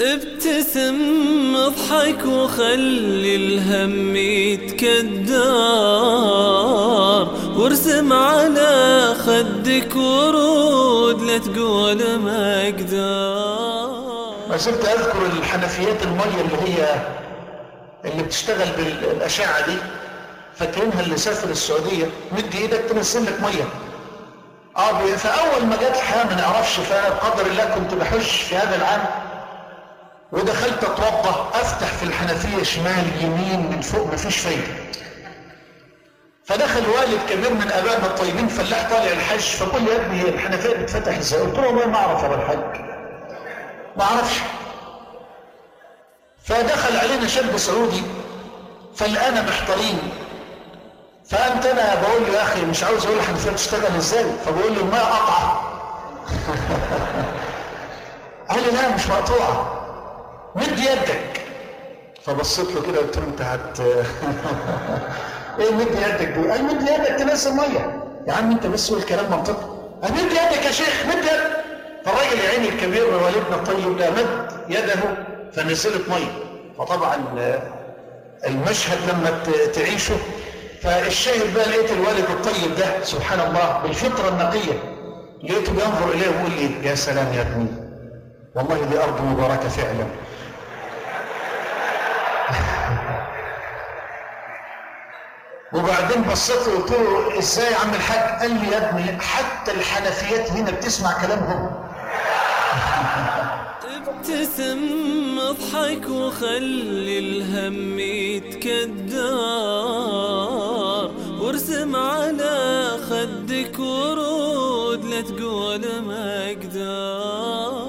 ابتسم اضحك وخلي الهم يتكدر. وارسم على خدك ورود لا تقول ما أقدر. ما زلت أذكر الحنفيات الميه اللي هي اللي بتشتغل بالأشعة دي. فاكرينها اللي سافر السعودية. مد إيدك تنزل لك مية. آه فاول ما جت الحياة ما نعرفش فقدر الله كنت بحج في هذا العام. ودخلت اتوضا أفتح في الحنفية شمال يمين من فوق مفيش فايدة. فدخل والد كبير من ابائنا الطيبين فلاح طالع الحج فقول لي يا ابني هي الحنفية بتفتح إزاي؟ قلت له والله ما أعرف أبو الحج ما أعرفش. فدخل علينا شاب سعودي فالآن محتارين. فقمت أنا بقول له يا أخي مش عاوز أقول الحنفيه بتشتغل إزاي؟ فبقول له الماء قطعه قال لي لا مش مقطوعه مد يدك. فبصيت له كده قلت له أنت هت إيه مد يدك؟ دي؟ قال مد يدك؟ تنزل ميه يا عم أنت بس قول كلام منطقي. قال مد يدك يا شيخ مد يدك. فالراجل يا عيني الكبير والدنا الطيب ده مد يده فنزلت مية. فطبعا المشهد لما تعيشه فالشاهد بقى لقيت الوالد الطيب ده سبحان الله بالفطرة النقية. لقيته بينظر إليه ويقول لي يا سلام يا ابني والله دي أرض مباركة فعلا. وبعدين بصيت له قلت له إزاي يا عم الحاج؟ قال لي يا ابني حتى الحنفيات هنا بتسمع كلامهم. ابتسم اضحك وخلي الهم يتكدر. ودك ورود لا تقول ما أقدر.